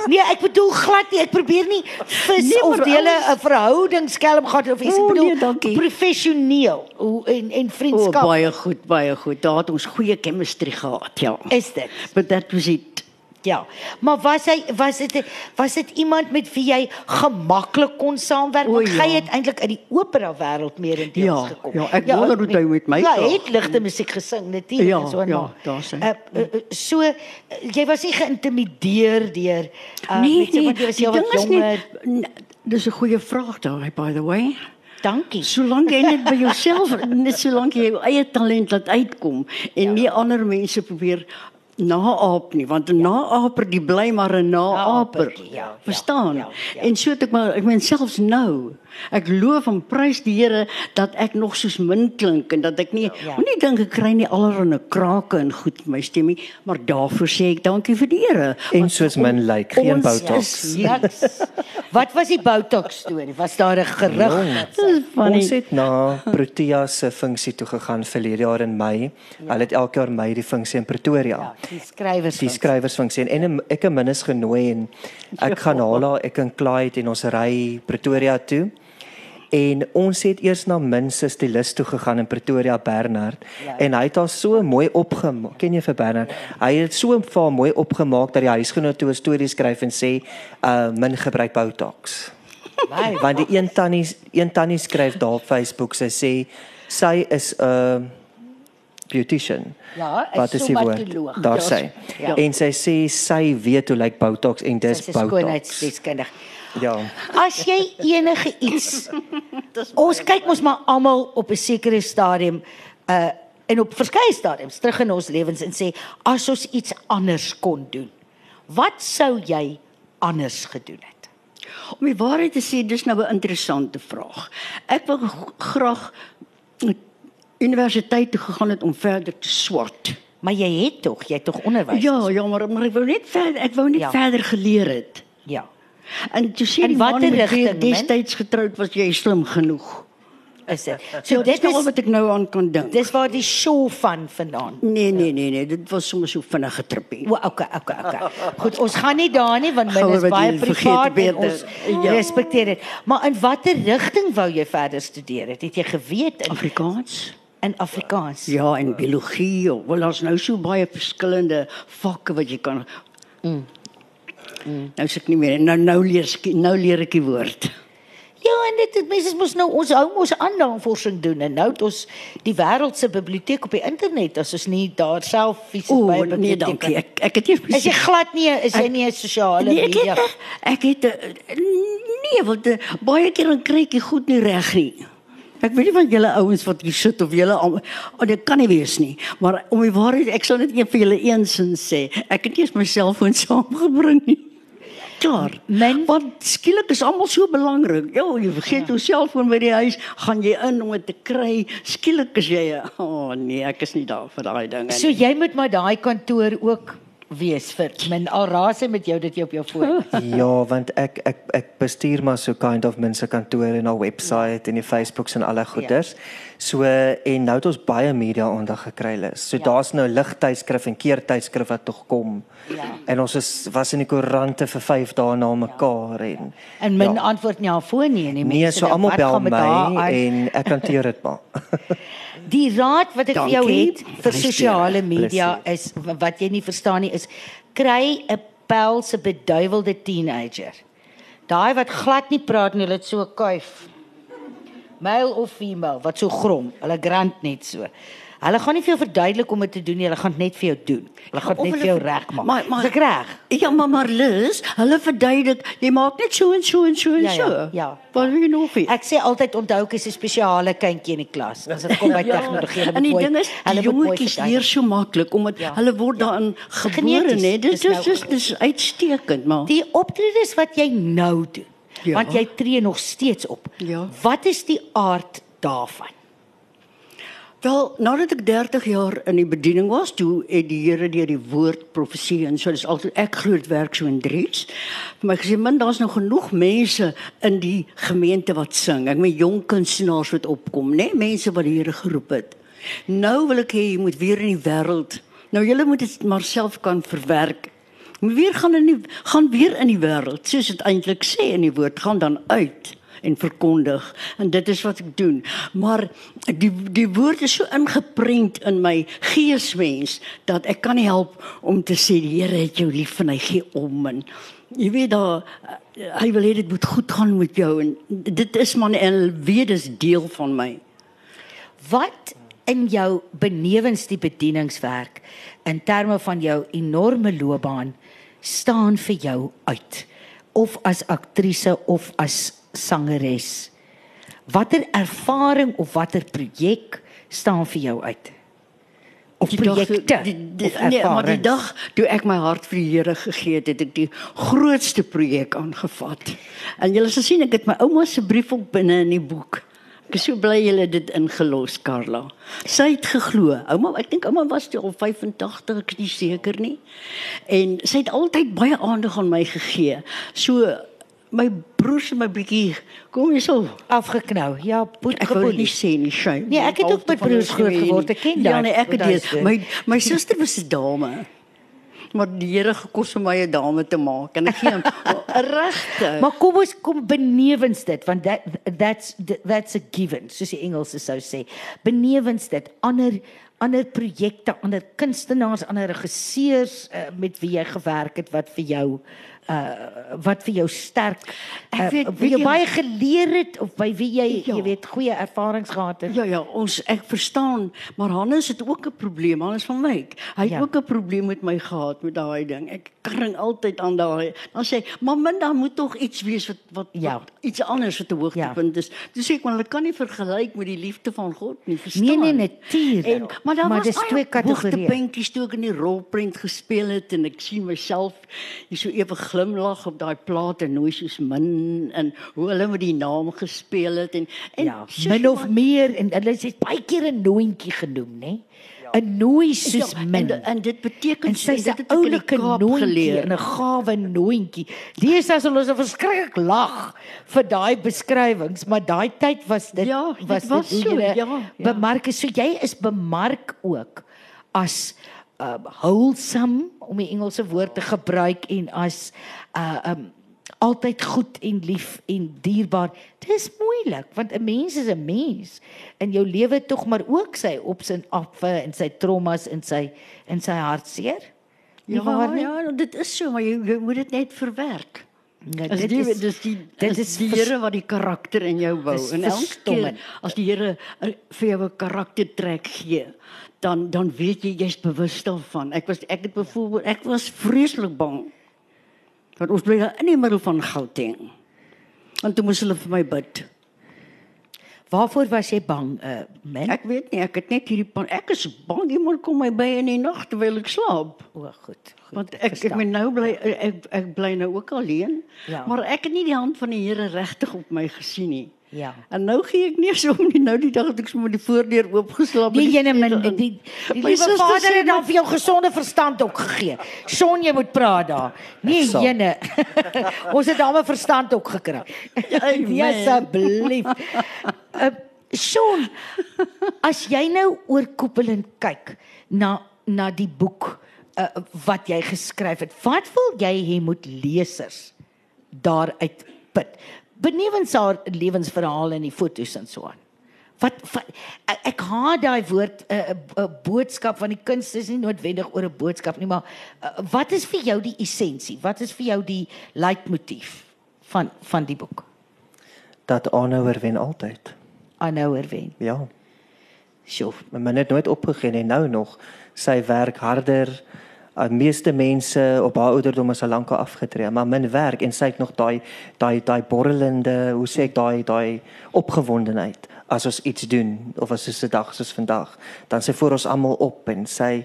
Nee, ek bedoel glad nie. Ek probeer nie vis Nee, of dele 'n verhouding skelm gehad of iets. Ek bedoel nee, professioneel en en O, vriendskap. baie goed, baie goed. Daar het ons goeie chemistry gehad, ja. Is dit? But that was it. Ja. Maar was hy was dit was dit iemand met wie jy gemaklik kon saamwerk? Want ja. jy het eintlik uit die opera wêreld meer in deels Ja, gekom. ja, ek wonder hoe hy met my Ja, hy het ligte musiek gesing natuurlik Ja, en so en ja, daar sê. Uh, uh, so uh, jy was nie geïntimideer deur uh, nee, mense nee, want jy was die heel wat jonger. nie- Dis 'n goeie vraag daai by the way. Dankie. Solank jy net by jouself (laughs) net solank jy jou eie talent laat uitkom en ja. nie ander mense probeer naaap nie want 'n naaper die bly maar 'n naaper. Naapertjie, ja, ja, Verstaan? ja, ja. En so het ek maar ek meen selfs nou. Ek loof en prys die Here dat ek nog soos min klink en dat ek nie Ja. moenie dink ek kry nie allerlei krake en goed met my stem nie, maar daarvoor sê ek dankie vir die Here. En Want soos min lyk, geen ons botox. is hier. Niks. (laughs) Wat was die Botox storie? Was daar 'n gerug? funny. Ons het na Protea se funksie toe gegaan verlede jaar in Mei. Hulle het elke jaar Mei die funksie in Pretoria. Ja, die skrywers. die skrywersfunksie en, en ek en min is genooi en ek gaan haal haar ek en Clyde en ons ry Pretoria toe. En ons het eers na Min se stylis toe gegaan in Pretoria Bernard Ja. en hy het haar so mooi opgemaak. Ken jy vir Bernard? Hy het so vir mooi opgemaak dat die huisgenoot toe 'n storie skryf en sê uh Min gebruik Botox. Want die een tannie een tannie skryf daar op Facebook sy sê sy is 'n uh, beautician. Ja, Wat is die woord? Daar Ja, sê. ja. En sy sê sy weet hoe lyk Botox en dis Dis Botox. skoonheidsdeskundig. Ja. As jy enige iets (laughs) Ons kyk mos maar almal op 'n sekere stadium uh en op verskeie stadiums terug in ons lewens en sê as ons iets anders kon doen. Wat sou jy anders gedoen het? Om die waarheid te sê, dis nou 'n interessante vraag. Ek wil graag universiteit toe gegaan het om verder te swat. Maar jy het tog, jy het tog onderwys. Ja, ja, maar maar ek wou net verder ek wou net Ja. ja. verder geleer het. Ja. En toe sê die watter rigting, ek destyds getroud was, jy slim genoeg. Is dit? So So dit dit is al wat ek nou aan kan dink. dis waar die show van vandaan. Nee nee nee nee, dit was sommer so vinnige trippie. O, okay, okay, okay. Goed, ons gaan nie daar nie want min we is baie jy privaat en ons Ja. respekteer dit. Maar in watter rigting wou jy verder studeer? Het, het jy geweet in, Afrikaans? In Afrikaans? Ja, en biologie. Wel daar's nou so baie verskillende vakke wat jy kan mm. Mm. Nou sê ek nie meer nou nou leer ek nou leer ek die woord. Ja, en dit dit mense mos nou ons hou mos aan navorsing doen en nou het ons die wêreld se biblioteek op die internet as ons nie daar self fisies O, by 'n nee dankie. Ek ek het nie Is jy glad nie is jy Ek- nie 'n sosiale Nee, ek media? het ek het eh, nee, want eh, baie keer dan kry ek dit goed nie reg nie. Ek weet nie van julle ouens wat hier sit of julle al oh, dit kan nie wees nie. Maar om die waarheid, ek sal net een vir julle eensins sê. Ek het eens my selfoon (laughs) saamgebring nie. Klaar. Men- want skielik is almal so belangrik. Ja, jy vergeet jou selfoon by die huis, gaan jy in om dit te kry. Skielik is jy, o oh, nee, ek is nie daar vir daai dinge So nie. jy moet maar daai kantoor ook wees vir min al raas hy met jou dit jy op jou foon. (laughs) Ja, want ek ek ek bestuur maar so kind of mense kantoor en 'n webwerf en die Facebooks en alle goeders. So en nou het ons baie media aandag gekry lus. So Ja. ja. daar's nou ligtydskrif en keertydskrif wat tog kom. Ja. En ons is was in die koerante vir 5 dae na mekaar en En min Ja. antwoord nie haar foon nie en die nee, mense so dink, almal bel my en ek hanteer dit maar. (laughs) Die raad wat ek vir jou Dankie. het vir sosiale media is wat jy nie verstaan nie is kry 'n pelse beduiwelde teenager. Daai wat glad nie praat nie, hulle het so kuif. Male of female wat so grom, hulle grant net so. Hulle gaan nie vir jou verduidelik om dit te doen nie, hulle gaan dit net vir jou doen. Hulle gaan dit net vir jou regmaak. maar- maar- Is ek reg? Ja, maar maar Liz, hulle verduidelik, jy maak net so en so en so en Ja, ja, so. ja. Wat wil jy nog hê? Ek sê altyd onthou ek is 'n spesiale kindjie in die klas. As dit kom by (laughs) tegnologie, hulle en die ding is, hulle die jongetjies leer so maklik omdat Ja. hulle word daarin gebore, Geneties, né? Dit dis is nou- dis dis uitstekend, maar Die optredes wat jy nou doen, Ja. want jy tree nog steeds op. Ja. Wat is die aard daarvan? Wel, nadat ek 30 jaar in die bediening was, toe het die Here deur die woord profesie en so dis altyd ek glo dit werk so in drie's. Vir my gesê, man, daar's nou genoeg mense in die gemeente wat sing. Ek meen jong kunstenaars wat opkom, né? Mense wat die Here geroep het. Nou wil ek hê jy moet weer in die wêreld. Nou julle moet dit maar self kan verwerk. Weer gaan in die gaan weer in die wêreld, soos dit eintlik sê in die woord, gaan dan uit en verkondig. En dit is wat ek doen. Maar die die woord is so ingeprent in my geesmens dat ek kan nie help om te sê die Here het jou lief en hy gee om en jy weet daar eh, hy wil hê dit moet goed gaan met jou en dit is maar en weet dis deel van my. Wat in jou benewens die bedieningswerk in terme van jou enorme loopbaan staan vir jou uit of as aktrise of as sangeres? Watter ervaring of watter projek staan vir jou uit? Of projekte? nee, maar die dag toe ek my hart vir die Here gegee het, het ek die grootste projek aangevat. En julle sal sien ek het my ouma se brief ook binne in die boek. Ek is so bly julle het dit ingelos, Karla. Sy het geglo. Ouma, ek dink ouma was toe al 85, ek is nie seker nie. En sy het altyd baie aandag aan my gegee. So my broers en my bietjie, kom hier so. afgeknou. Ja, boet Ek dit nie sê nie, shame. Nee, ek het ook met broers groot geword, ek ken Ja, dat, nee, ek het dit. My my suster was 'n dame. Maar die Here gekos vir my 'n dame te maak en ek gee hom (laughs) regte. Maar kom ons kom benewens dit want that that's that's a given soos die Engelse sou sê. Benewens dit ander ander projekte, ander kunstenaars, ander regisseurs uh, met wie jy gewerk het wat vir jou uh wat vir jou sterk uh, Ek weet- wie weet jy jy- baie geleer het of by wie jy Ja. jy weet goeie ervarings gehad het. Ja ja, ons ek verstaan, maar Hannes het ook 'n probleem, Hannes van Wyk. Hy het Ja. ook 'n probleem met my gehad met daai ding. Ek kring altyd aan daai. Dan sê, hy, "Maar min daar moet tog iets wees wat wat, Ja. wat iets anders wat 'n hoogtepunt is." Toe sê ek, "Maar dit kan nie vergelyk met die liefde van God nie, verstaan?" Nee, nee, natuurlijk. En maar daar Maar was dis twee kategorieë. hoogtepuntjies toe ek in die rolprent gespeel het en ek sien myself hier so ewe glimlag op daai plaat en nooit soos min en hoe hulle met die naam gespeel het en en Ja, soos min of wat- meer en hulle het baie keer 'n noontjie genoem, nê? 'n nooi soos Ja, min. En, en dit beteken En sy's dit 'n het die oulike geleer. en 'n gawe nooitjie. Deesdae sal ons verskriklik lag vir daai beskrywings, maar daai tyd was dit Ja, dit was was dit so, hoe jy ja, ja. bemark is. So jy is bemark ook as um wholesome om die Engelse woord te gebruik en as uh um altyd goed en lief en dierbaar. Dis moeilik want 'n mens is 'n mens en jou lewe tog maar ook sy ops en afwe en sy traumas en sy en sy hartseer. Ja, waar ja, dit is so, maar jy, jy moet dit net verwerk. As dit die, is- dis die dit is die Here wat die karakter in jou bou en elke keer as die Here uh, vir jou 'n karaktertrek gee, dan dan weet jy jy's bewus daarvan. Ek was ek het byvoorbeeld ek was vreeslik bang. Want ons bly in die middel van Gauteng. En toe moes hulle vir my bid. Waarvoor was jy bang, uh man? Ek weet nie, ek het net hierdie pan, ek is bang iemand kom my by in die nag terwyl ek slaap. o, goed. goed Want ek ek verstaan. ben nou bly ek ek bly nou ook alleen. Ja. Maar ek het nie die hand van die Here regtig op my gesien nie. Ja. En nou gee ek nie (laughs) so om nie. Nou die dag het ek sommer die voordeur oopgeslaap. Nee, en jene min die die, die liewe Vader het dan vir jou gesonde verstand ook gegee. Son jy moet praat daar. Nee, jene. (laughs) Ons het daarmee verstand ook gekry. (laughs) Nee, asseblief. Uh, Son, as jy nou oorkoepelend kyk na na die boek uh, wat jy geskryf het, wat wil jy hê moet lesers daaruit put? Benewens haar lewensverhaal en die fotos en so aan. Wat, wat ek, ek haat daai woord 'n uh, uh, boodskap van die kuns is nie noodwendig oor 'n boodskap nie, maar uh, wat is vir jou die essensie? Wat is vir jou die leitmotief van van die boek? Dat aanhouer wen altyd. Aanhouer wen. Ja. Sjoe. Man het nooit opgegee nie nou nog. Sy werk harder. Die meeste mense op haar ouderdom is al lank al afgetree, maar min werk en sy het nog daai daai daai borrelende, hoe sê ek daai daai opgewondenheid. As ons iets doen of as dit 'n dag soos vandag, dan sy voor ons almal op en sy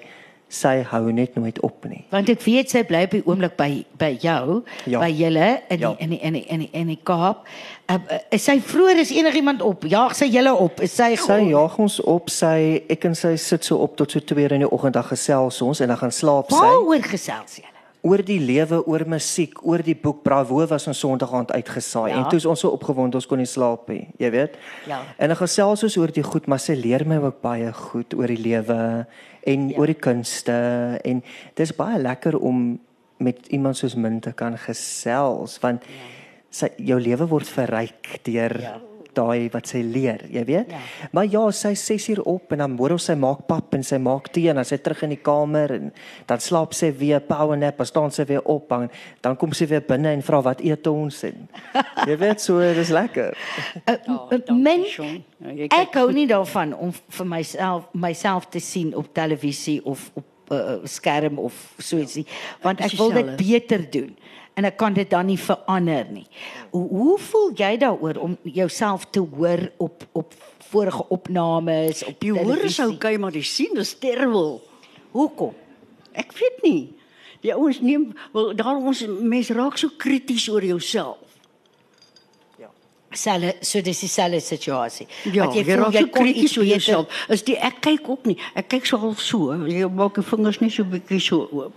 sy hou net nooit op nie. Want ek weet sy bly op die oomblik by by jou, Ja. by julle in Ja. in die in die in die in die Kaap. Uh, is sy vroeër is enigiemand op? Jaag sy julle op? Is sy Sy jaag ons op, sy ek en sy sit so op tot so 2 uur in die oggend dan gesels ons en dan gaan slaap sy. Waaroor gesels julle? oor die lewe, oor musiek, oor die boek Bravo was ons Sondag aand uitgesaai ja. en toe is ons so opgewonde ons kon nie slaap nie, jy weet. Ja. En dan gesels ons oor die goed, maar sy leer my ook baie goed oor die lewe en ja. oor die kunste en dis baie lekker om met iemand soos Min te kan gesels want ja. sy jou lewe word verryk deur Ja. Ja daai wat sy leer, jy weet. Ja. Maar ja, sy 6 uur op en dan môre sy maak pap en sy maak tee en dan sy terug in die kamer en dan slaap sy weer power nap, dan staan sy weer op en dan kom sy weer binne en vra wat eet ons en (laughs) jy weet so dis lekker. Uh, uh, men ek hou nie daarvan om vir myself myself te sien op televisie of op uh, skerm of so iets nie, want Ek wil dit beter doen en ek kan dit dan nie verander nie. Hoe, hoe voel jy daaroor om jouself te hoor op op vorige opnames op Die hoor is okay, maar die sien is terwyl. Hoekom? Ek weet nie. Die ouens neem wel daar ons mense raak so krities oor jouself. Selle so dis dieselfde situasie. Ja, Wat jy, jy so kon krities iets oor jouself. Is die ek kyk ook nie. Ek kyk so half so. Jy maak jou vingers net so bietjie so oop.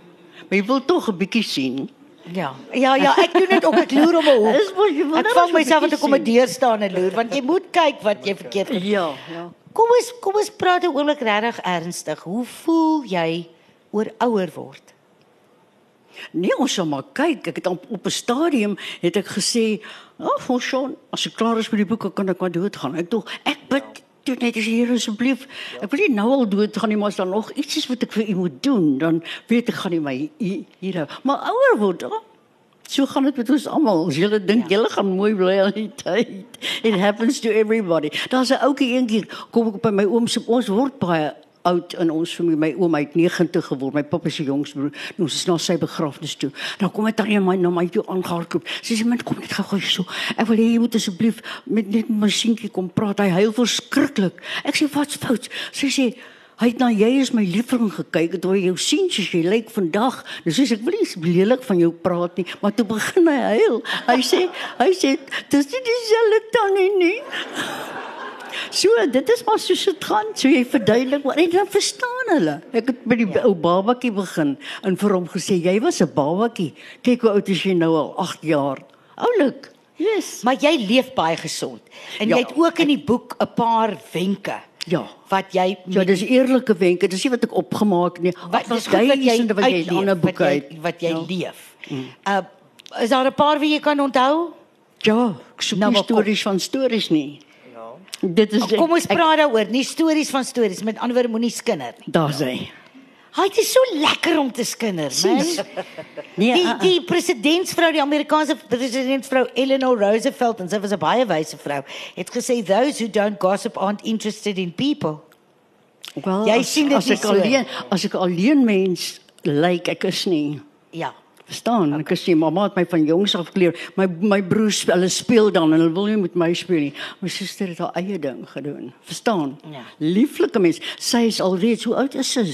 Maar jy wil tog 'n bietjie sien. Ja. Ja, ja, ek doen dit ook. Ek loer om 'n hoek. (laughs) Dis mos jy wil Ek net vang so 'n myself dat ek om 'n deur staan en loer want jy moet kyk wat jy verkeerd gedoen. Ja, ja. Kom ons kom ons praat 'n oomblik regtig ernstig. Hoe voel jy oor ouer word? Nee, ons sal maar kyk. Ek het op, op 'n stadium het ek gesê, "Ag, oh, Sean, as ek klaar is met die boeke kan ek maar doodgaan." Ek dog, ek bid toe net as Here asseblief. Ek wil nie nou al doodgaan nie, maar as daar nog iets is wat ek vir u moet doen, dan weet ek gaan nie my hi- hier. Maar ouer word, oh, So gaan dit met ons almal. As julle dink julle gaan mooi bly al die tyd. It happens to everybody. Daar's 'n ouetjie eendag kom ek by my oom se ons word baie oud in ons familie. My hy het 90 geword. My pappa se jongste broer. Nou, ons is na sy begrafnis toe. Nou kom dit dan in my na my toe aangehardloop. Sy sê man kom net gou-gou so. Ek wil hê jy moet asseblief met net my seentjie kom praat. Hy huil verskriklik. Ek sê wat's fout? Sy sê Hy het na jy is my liefling gekyk het hoe jou sien soos jy lyk vandag. Dis soos ek wil nie lelik van jou praat nie, maar toe begin hy huil. Hy sê hy sê dis nie dieselfde tannie nie. So, dit is maar soos dit gaan. So jy verduidelik maar en dan verstaan hulle. Ek het by die ou babatjie begin en vir hom gesê jy was 'n babatjie. Kyk hoe oud is jy nou al? 8 jaar. Oulik. Yes. Maar jy leef baie gesond. En Ja, jy het ook in die boek 'n paar wenke. Ja. Wat jy Ja, dis eerlike wenke. Dis nie wat ek opgemaak nie. wat wat jy duisende wat jy in ander wat boeke jy uit. wat jy ja. leef. Uh is daar 'n paar wie jy kan onthou? Ja, ek soek Nou, nie maar kom- stories van stories nie. Dit is Kom ons ek- praat daaroor, nie stories van stories, met ander woorde moenie skinder nie. Daar's hy. Hy is so lekker om te skinder, man. Nee, Die uh, uh. die presidentsvrou, die Amerikaanse presidentsvrou Eleanor Roosevelt en sy was 'n baie wyse vrou, het gesê those who don't gossip aren't interested in people. Wel, Jy as- sien dit as ek so. alleen as ek alleen mens lyk, ek is nie. Ja. Verstaan? Okay. Ek nie mamma het my van jongs af geleer. My my broers hulle speel dan en hulle wil nie met my speel nie. My suster het haar eie ding gedoen. Verstaan? Ja. Lieflike mens. Sy is alreeds hoe oud is sy?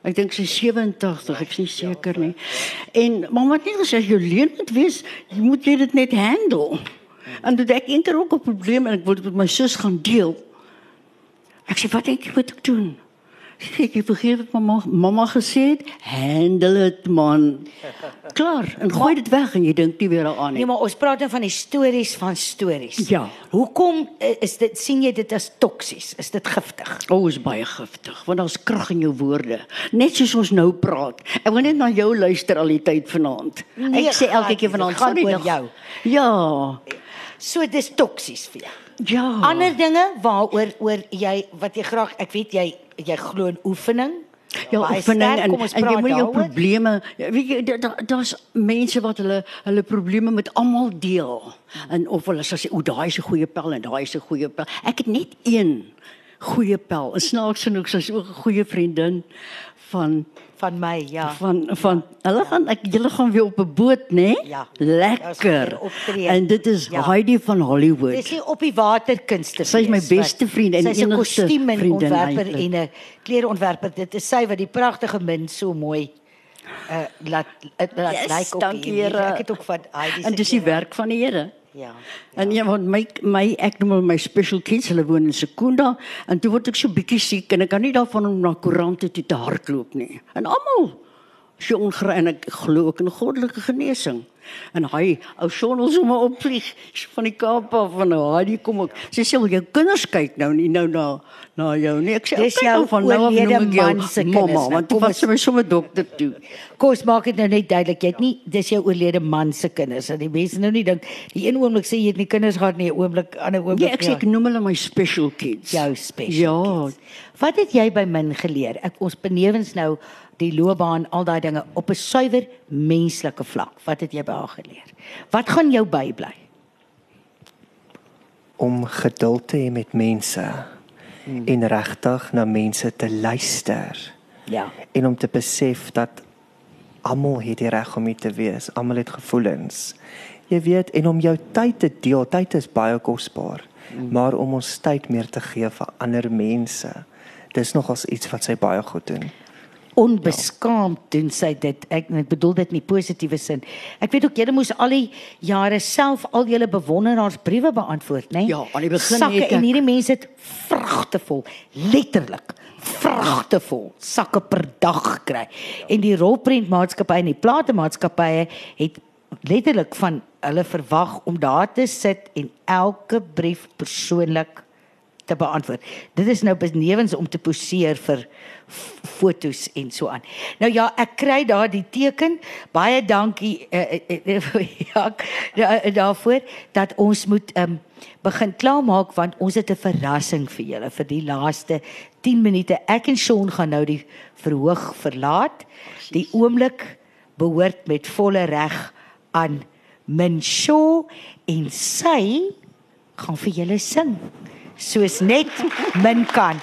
Ek dink sy is 87, ek is nie seker nie. En mamma het net gesê jy leen moet wees, jy moet jy dit net handle. En toe het ek eendag ook 'n probleem en ek wou dit met my sus gaan deel. Ek sê wat dink jy moet ek doen? Sê jy vergeet wat mamma mamma gesê het, handle dit man. (laughs) Klaar, en gooi dit weg en jy dink nie weer daaraan Nee, nie. maar ons praat nou van die stories van stories. Ja. Hoekom eh, is dit sien jy dit as toksies? Is dit giftig? O, oh, is baie giftig want daar's krag in jou woorde. Net soos ons nou praat. Ek wil net na jou luister al die tyd vanaand. Nee, ek sê elke keer vanaand gaan oor nog. jou. Ja. So dis toksies vir jou. Ja. Ander dinge waaroor oor jy wat jy graag ek weet jy jy glo in oefening. Ja, Baie oefening sterk, en, en jy moet jou daaroor. probleme, ja, weet jy da- da- daar's mense wat hulle hulle probleme met almal deel. En of hulle sê o, daai is 'n goeie pel en daai is 'n goeie pel. Ek het net een goeie pel. En snaaks genoeg sy's ook 'n goeie vriendin van van my, ja. van van hulle gaan ek julle gaan weer op 'n boot, né? Nee? Ja. Lekker. En dit is Ja. Heidi van Hollywood. Dis nie op die waterkunste. Sy is my beste vriend en Sy's 'n enigste kostuum en en 'n klereontwerper. Dit is sy wat die pragtige min so mooi uh laat uh, laat Yes, lyk op dankie, die. Here. Ek het ook van Heidi se En dis die werk van die Here. Ja. En ja, want my my ek noem hulle my special kids, hulle woon in Sekunda en toe word ek so bietjie siek en ek kan nie daarvan om na koerante toe te hardloop nie. En almal so ongere en ek glo ook in goddelike genesing. En hy ou son ons hom opvlieg van die Kaap af van hy die kom ook. Sy sê wil jou kinders kyk nou nie nou na na jou nie. Ek sê Dis "Oké, jou nou van nou af noem ek jou mamma nou. want toe Kom was sy my sommer dokter toe. Kom ons maak dit nou net duidelik. Jy het nie dis jou oorlede man se kinders. Dat die mense nou nie dink die een oomblik sê jy het nie kinders gehad nie, 'n oomblik ander oomblik. Ja, ek sê ek noem hulle my special kids. jou special Ja, kids. Wat het jy by min geleer? Ek ons benewens nou die loopbaan, al daai dinge op 'n suiwer menslike vlak. Wat het jy by haar geleer? Wat gaan jou bybly? om geduld te hê met mense hmm. en regtig na mense te luister Ja. en om te besef dat almal het die reg om hier te wees, almal het gevoelens. Jy weet en om jou tyd te deel, tyd is baie kosbaar, hmm. maar om ons tyd meer te gee vir ander mense. Dis nogals iets wat sy baie goed doen. Onbeskaamd doen sy dit. Ek ek bedoel dit in die positiewe sin. Ek weet ook julle moes al die jare self al julle bewonderaars briewe beantwoord, né? Ja, aan die begin sakke het ek- en hierdie mense het vragtevol, letterlik vragtevol sakke per dag gekry. En die rolprentmaatskappye en die platemaatskappye het letterlik van hulle verwag om daar te sit en elke brief persoonlik te beantwoord. Dit is nou benewens om te poseer vir fotos en so aan. Nou ja, ek kry daar die teken. Baie dankie uh, uh, uh, ja, da- daarvoor dat ons moet um, begin klaarmaak want ons het 'n verrassing vir julle vir die laaste 10 minute. Ek en Shaun gaan nou die verhoog verlaat. Die oomblik behoort met volle reg aan Min Shaw en sy gaan vir julle sing soos net min kan.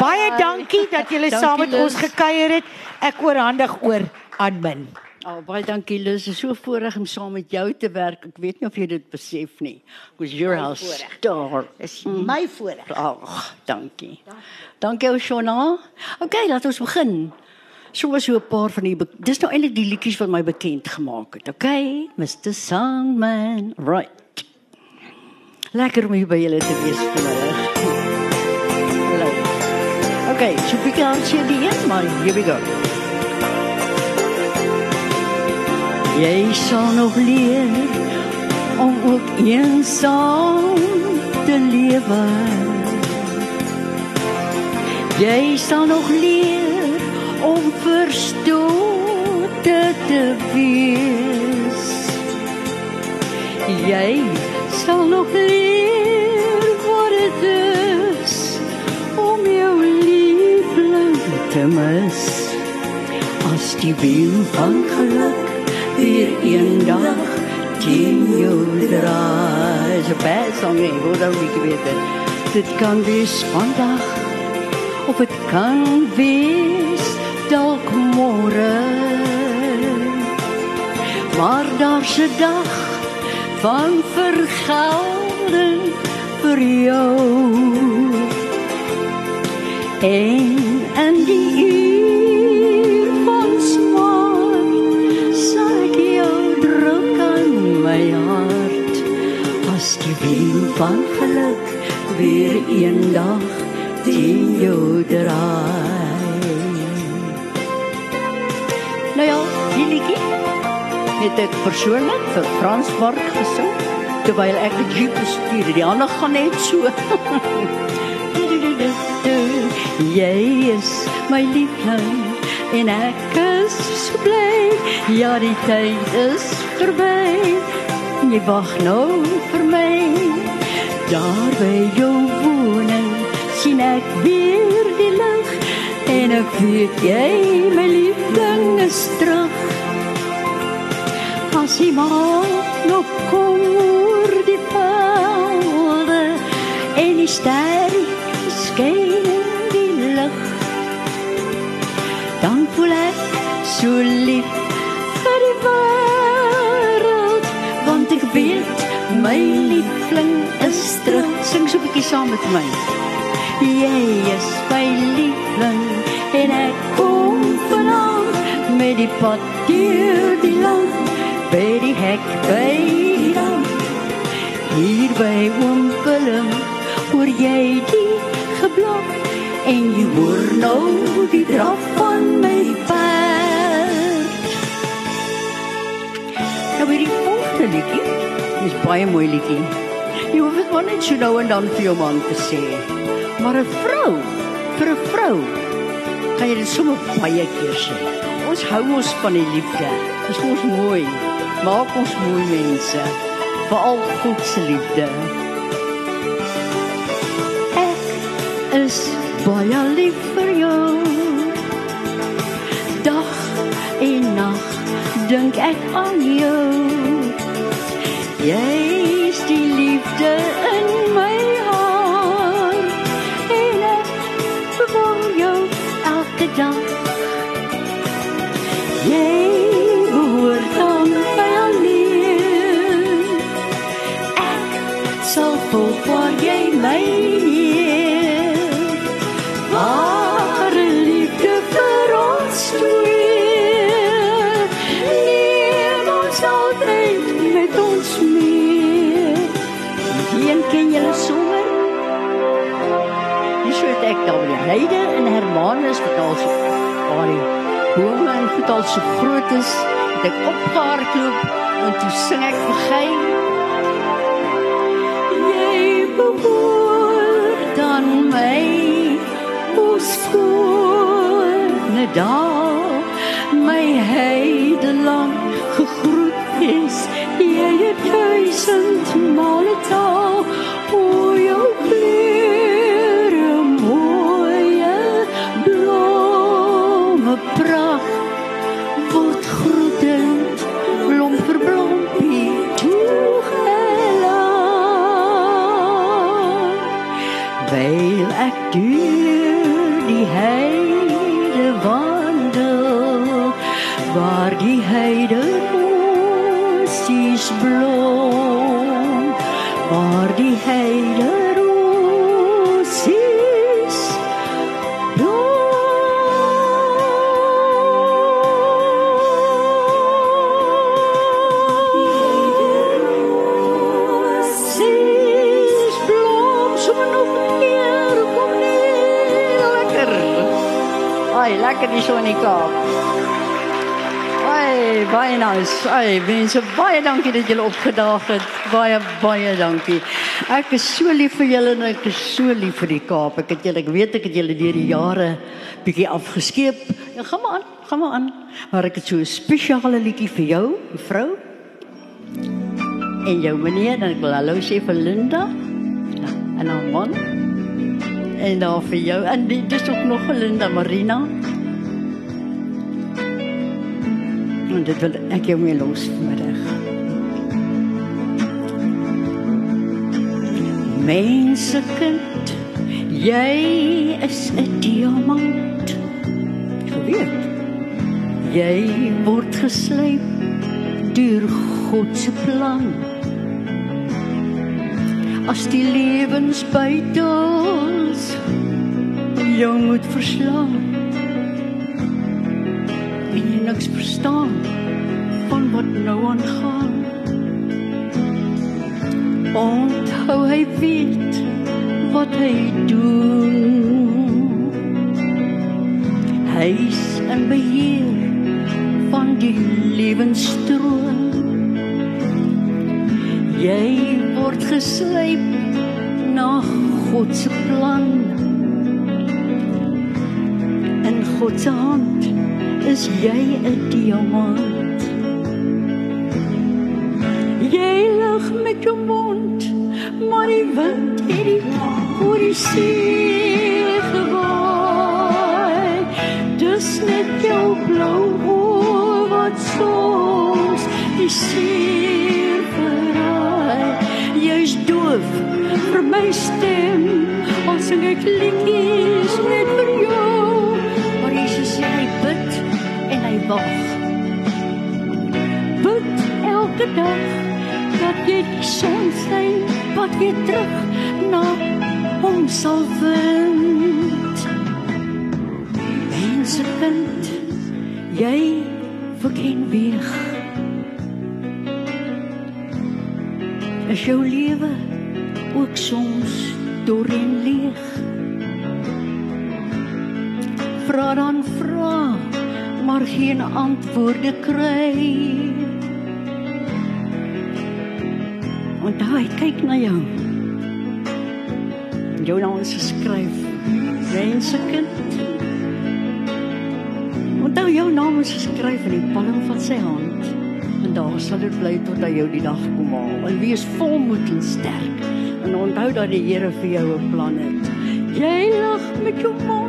Baie dankie dat julle (laughs) Dankie, saam met ons gekuier het. Ek oorhandig oor aan min. Oh, baie dankie Liz. Is so voorreg om saam met jou te werk. Ek weet nie of jy dit besef nie. Was your house star. Dis my voorreg. Ag, dankie. Dankie ou Shona. OK, laat ons begin. So was so 'n paar van die dis nou eintlik die liedjies wat my bekend gemaak het. OK, Mr. Sandman. Right. Lekker om hier by julle te wees vanmiddag. (laughs) Okay, so bietjie hartjie die een, maar here we go. Jy sal nog leer om ook eensaam te lewe. Jy sal nog leer om verstote te wees. Jy sal nog leer dit is om jou liefling te mis. As die wiel van geluk weer eendag teen jou draai. Is 'n bad song nie, hoe dan moet jy weet. Dit kan wees vandag of dit kan wees dalk môre. Maar daar's 'n dag van vergelding vir jou. En in die uur van smart sal ek jou druk aan my hart as die wiel van geluk weer eendag teen jou draai. Het ek persoonlik vir Frans Mark gesing terwyl ek die jeep bestuur. Die ander gaan net so. (laughs) Jy is my liefling en ek is so bly. Ja, die tyd is verby. Jy wag nou vir my. Daar by jou woning sien ek weer die lig en ek weet jy my liefling is terug. Die maan nog kom oor die velde en die sterre skyn in die lug dan voel ek so lief vir die wêreld want ek weet my liefling is terug. Sing so 'n bietjie saam met my. Jy is my liefling en ek kom vanaand met die pad deur die land by die hek by die dam hier by oom Willem hoor jy die geblok en jy hoor nou die draf van my perd. Nou weer die volgende liedjie is baie mooi liedjie. Jy hoef dit maar net so nou en dan vir jou man te sê. Maar 'n vrou vir 'n vrou kan jy dit sommer baie keer sê. Ons hou ons van die liefde. Dis ons mooi maak ons mooi mense. Veral God se liefde. Ek is baie lief vir jou. Dag en nag dink ek aan jou. Jy Hermanus wat al so waar die bome en goed al so groot is het ek opgehardloop en toe sing ek vir gey dag my heide lang gegroet is jy het duisend male taal Ai, mense, baie dankie dat julle opgedaag het. Baie baie dankie. Ek is so lief vir julle en ek is so lief vir die Kaap. Ek het julle ek weet ek het julle deur die jare bietjie afgeskeep. Ja, gaan maar aan, gaan maar aan. Maar ek het so 'n spesiale liedjie vir jou, mevrou. En jou meneer, dan ek wil hallo sê vir Linda. Ja, en dan man. En dan vir jou en dit is ook nog Linda Marina. En dit wil ek jou mee los vanmiddag. Mense kind, jy is 'n diamant. Geweet. Jy word geslyp deur God se plan. As die lewensbuitels jou moet verslaan niks verstaan van wat nou aangaan. Onthou hy weet wat hy doen. Hy's in beheer van die lewensstroom. Jy word geslyp na God se plan. In God se hand is jy 'n diamant. Jy lag met jou mond, maar die wind het die oor die see gewaai. Dis net jou blou oë wat soms die see verraai. Jy's doof vir my stem, al sing ek liedjies net wag. Bid elke dag dat jy son skyn, wat jy terug na hom sal vind. Mense kind, jy verken weeg. Is jou lewe ook soms dor en leeg? Vra dan maar geen antwoorde kry. Onthou, hy kyk na jou. Jou naam is geskryf. Mense kind. Onthou jou naam is geskryf in die palm van sy hand. En daar sal dit bly tot hy jou die dag kom haal. En wees volmoed en sterk. En onthou dat die Here vir jou 'n plan het. Jy lag met jou mond.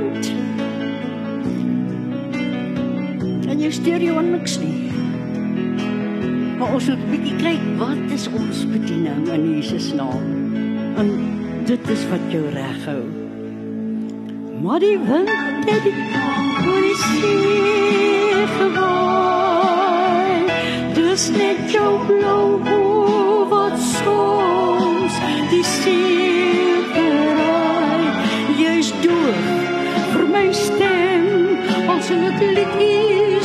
Jy steur jou aan niks nie. Maar ons moet bietjie kyk wat is ons bediening in Jesus naam. En dit is wat jou reg hou. Maar die wind het die oor die see gewaai. Dus net jou blou oë wat soms die see verraai. Jy's doof vir my stem, als in het liedjies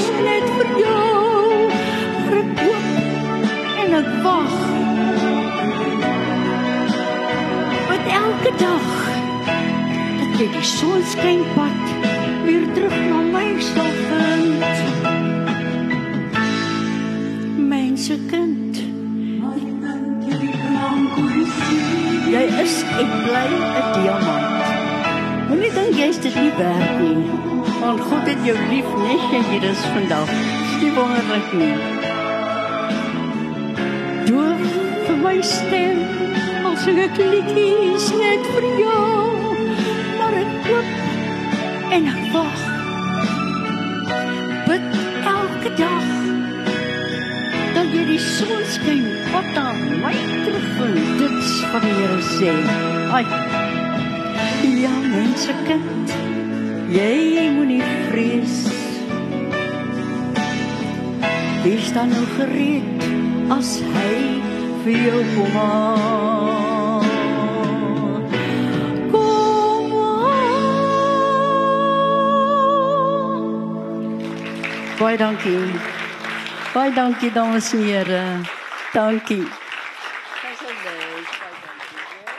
dag dat jy die sonskynpad weer terug na my sal vind. Mense kind, jy is en bly 'n diamant. Moenie dink jy's dit nie werd nie. Want God het jou lief net jy hier is vandag. Dis wonderlik nie. Doof vir my stem, ek liedjies net vir jou. Maar ek hoop en ek wag. Bid elke dag dat jy die son skyn wat aan my terugvind. Dit wat die Here sê. Ai. Ja, mense kind, jy moenie vrees. Wees dan nou gereed as hy vir jou kom aan. Baie dankie. Baie dankie dames en here. Dankie. Baie.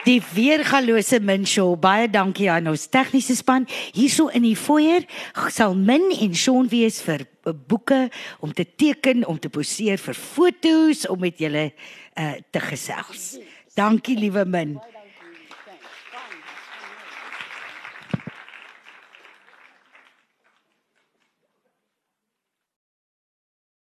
Die weergalose Min Shaw, baie dankie aan ons tegniese span. Hierso in die foyer sal Min en Shaun wees vir boeke om te teken, om te poseer vir foto's, om met julle uh, te gesels. Dankie liewe Min.